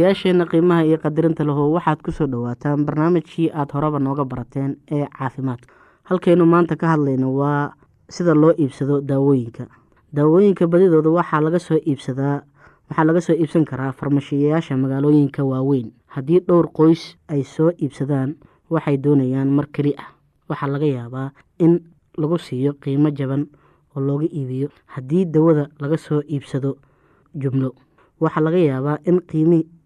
dhageystayaasheenna qiimaha iyo qadirinta lehow waxaad ku soo dhowaataan barnaamijkii aada horeba nooga barateen ee caafimaadka. Halkaynu maanta ka hadlayno waa sida loo iibsado daawooyinka. Daawooyinka badidooda waxaa laga soo iibsadaa waxaa laga soo iibsan karaa farmashiyayaasha magaalooyinka waaweyn. Haddii dhowr qoys ay soo iibsadaan waxay doonayaan mar keli ah. Waxaa laga yaabaa in lagu siiyo qiimo jaban oo looga iibiyo haddii dawada laga soo iibsado jumlo. Waxaa laga yaabaa in qiimi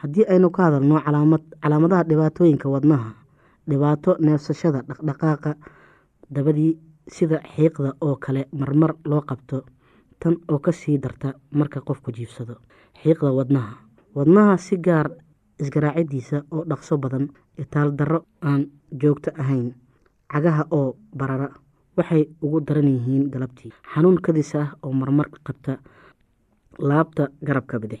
haddii aynu ka hadalno calaamadaha dhibaatooyinka wadnaha dhibaato neefsashada dhaqdhaqaaqa dabadii sida xiiqda oo kale marmar loo qabto tan oo ka sii darta marka qofku jiifsado xiiqda wadnaha. Wadnaha si gaar isgaraacidiisa oo dhaqso badan itaal darro aan joogto ahayn cagaha oo barara waxay ugu daran yihiin galabtii. Xanuun kadis ah oo marmar qabta laabta garabka bidix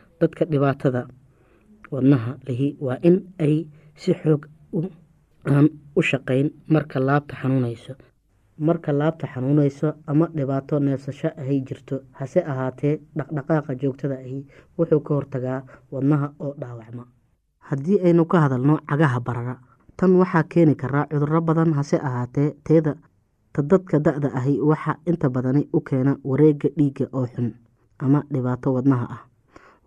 dadka dhibaatada wadnaha lihi waa in ay si xoog aan u shaqayn marka laabta xanuunayso. Marka laabta xanuunayso ama dhibaato neefsasho ahay jirto hase ahaatee dhaqdhaqaaqa joogtada ahi wuxuu ka hortagaa wadnaha oo dhaawacma. Haddii aynu ka hadalno cagaha barara tan waxaa keeni karaa cuduro badan hase ahaatee teeda ta dadka da-da ahi waxaa inta badani u keena wareega dhiigga oo xun ama dhibaato wadnaha ah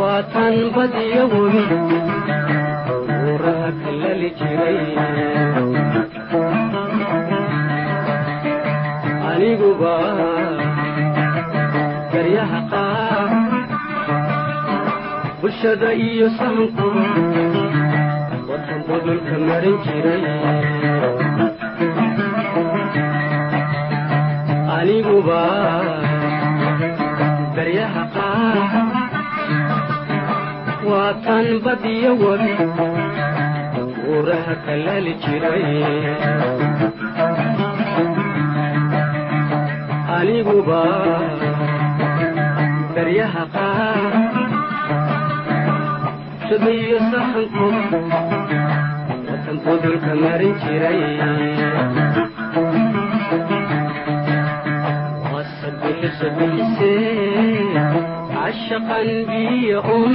waa tan badiyo webi buuraha kalali jiray aniguba daryaha qaar bulshada iyo sahankuba watan budulka marin jiray. Aniguba daryaha qaar waa tan badiyo webi buuraha kalali jiray aniguba daryaha qaar shadayo sahankuba watan budulka marin jiray cashaqan biyo un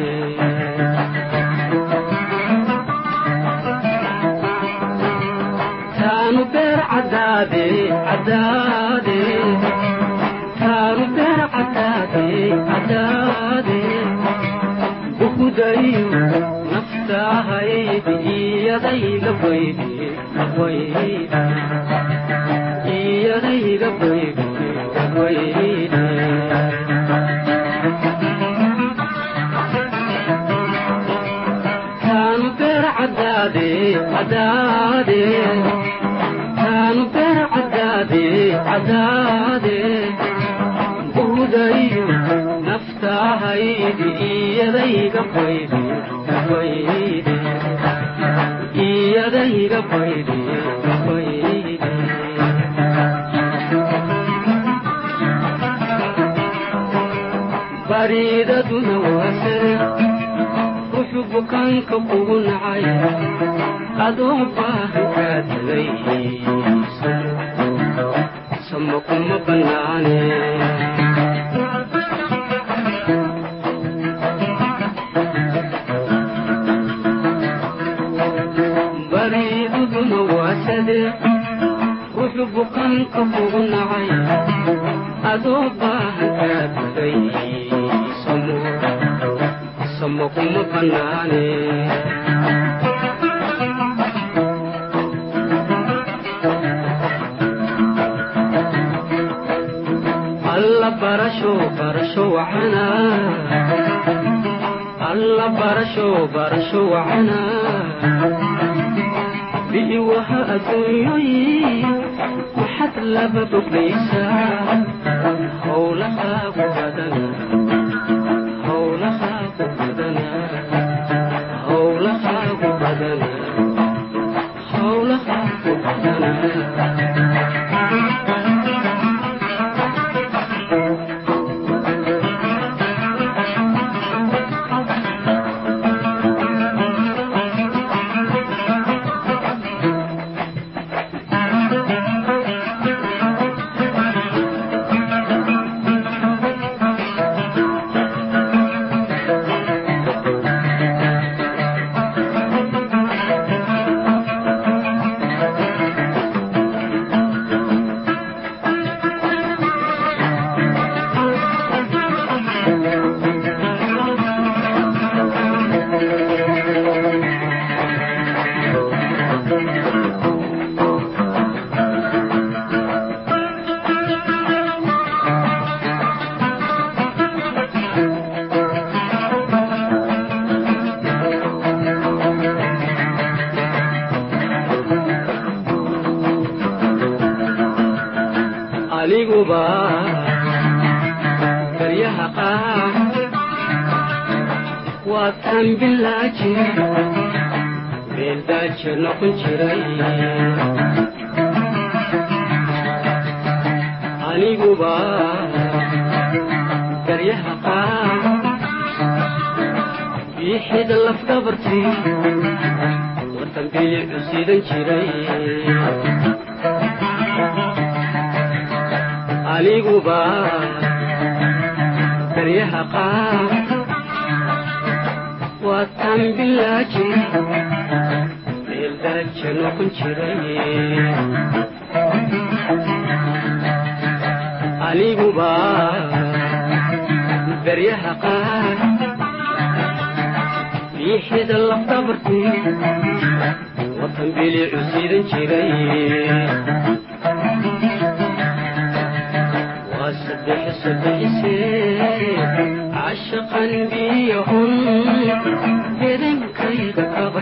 bukudayo naftahaydi iyadayga baydi bariidaduna waasare ruxu bukaanka kugu nacay. Adoo baahan kaa tagay sama kuma bannaane bariidaduna waasade ruxu bukaanka kugu nacay adoo baahan kaa tagay samo kuma bannaane alla barasho barasho wacana alla barasho barasho wacana bi'i waha adduunyoyi maxad laba howlahaagu badana howlahaagu badana aniguba baryaha qaar waa tan bilaaji meeldaaje noqon jiray aniguba baryaha qaar biixida lafdabartii watan bilicu sidan jiray aniguba baryaha qaar waa tan bilaaji meel daraja noqon jiray aniguba baryaha qaar biixida lafdabartii watan bilicu sidan jiray casha qalbiyahun hedankayga kaba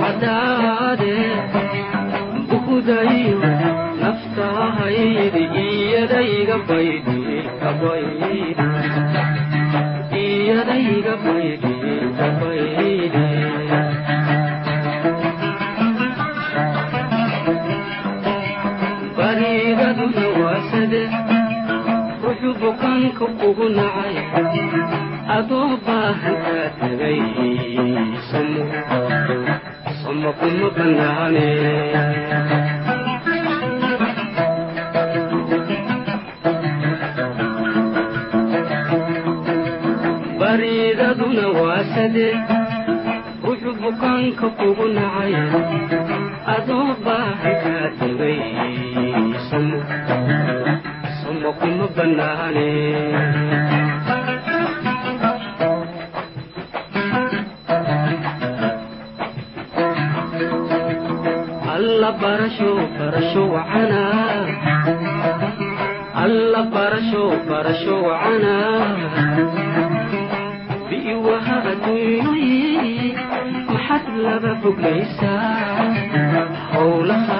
cadaade bukudayo naftahaydi iyadayga waasade ruxu bukaanka ugu nacay adoo baahan kaa tagay bariidaduna waasade ruxu bukaanka ugu nacay adoo baahan kaa samo kuma banaane barasho barasho wacana alla barasho barasho wacana bi'iwaha adduunyoyi maxad laba foglaysaa howlahaagu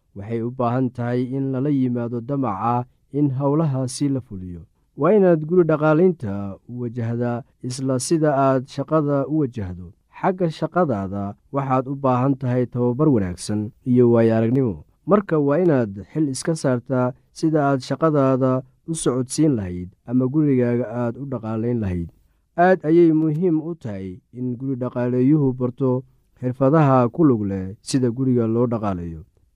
waxay u baahan tahay in lala yimaado damaca in howlahaasi la fuliyo. Waa inaad guri dhaqaalaynta u wajahdaa isla sida aad shaqada u wajahdo. Xagga shaqadaada waxaad u baahan tahay tababar wanaagsan iyo waayo aragnimo marka waa inaad xil iska saartaa sida aad shaqadaada u socodsiin lahayd ama gurigaaga aad u dhaqaalayn lahayd. Aad ayay muhiim u tahay in guri dhaqaaleeyuhu barto xirfadaha ku lug leh sida guriga loo dhaqaalayo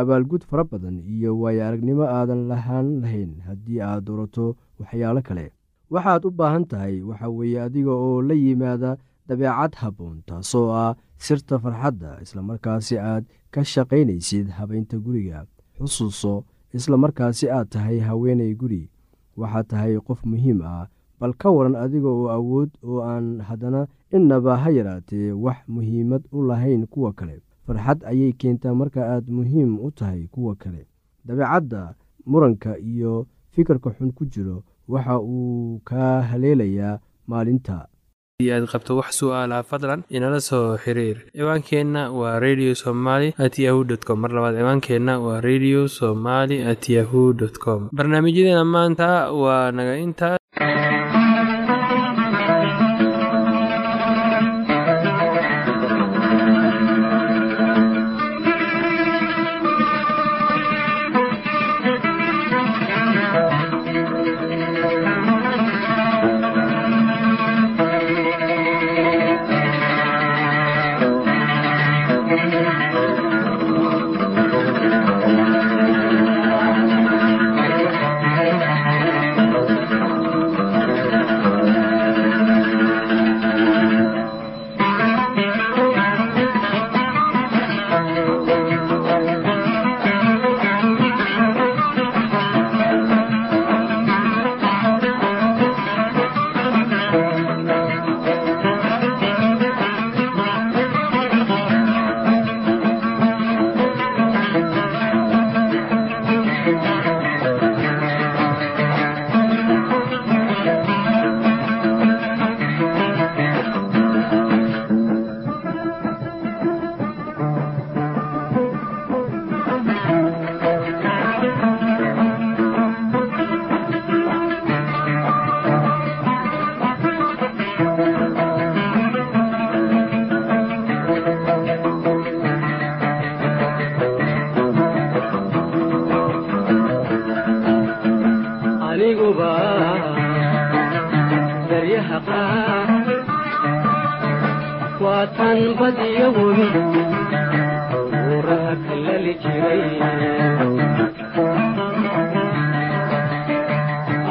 abaalgud fara badan iyo waayo aragnimo aadan lahaan lahayn haddii aad doorato waxyaalo kale. Waxaad u baahan tahay waxa weeye adiga oo la yimaada dabeecad habboon taasoo ah sirta farxadda islamarkaasi aad ka shaqaynaysid habaynta guriga. Xusuuso islamarkaasi aad tahay haweenay guri. Waxaad tahay qof muhiim ah bal ka waran adiga oo awood oo aan haddana innaba ha yaraatee wax muhiimad u lahayn kuwa kale farxad ayay keentaa marka aad muhiim u tahay kuwa kale. Dabeecadda muranka iyo fikirka xun ku jiro waxa uu kaa haleelayaa maalinta. Aad qabto wax su'aalaha fadlan inala soo xiriir. Ciwaankeenna waa radio somaly at yahu dt com. Mar labaad ciwaankeenna waa radio somaly at yahu dt com. Barnaamijyadeena maanta waa naga intaa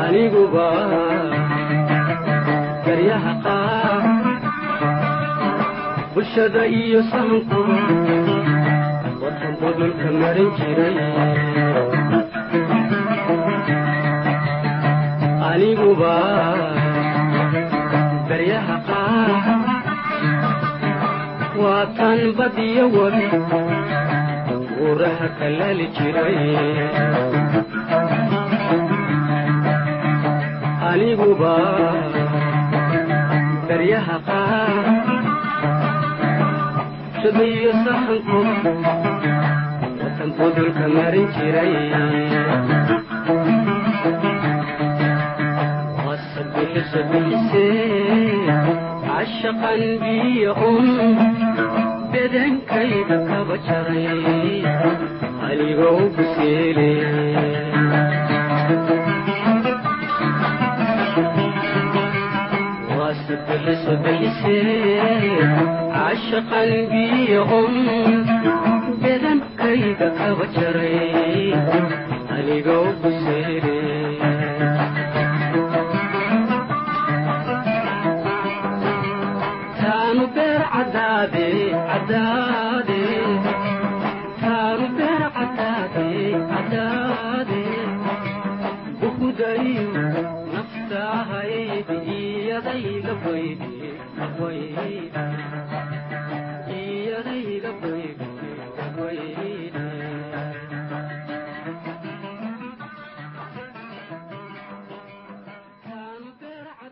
aniguba garyaha qaar bulshada iyo sahanku wadan budulka marin jiray. Aniguba garyaha qaar. Waa tan badiyo wabi buuraha kalaali jiray aniguba garyaha qaar shabiyo sahanku watan budulka marin jiray wasabixisa bixisee cashaqan biyo un bedankayga kaba jaray anigoo buseele cashaqan biyo un bedankayga kaba jaray anigoo buseele taanu beer cadaade cadaade iyadayga baydi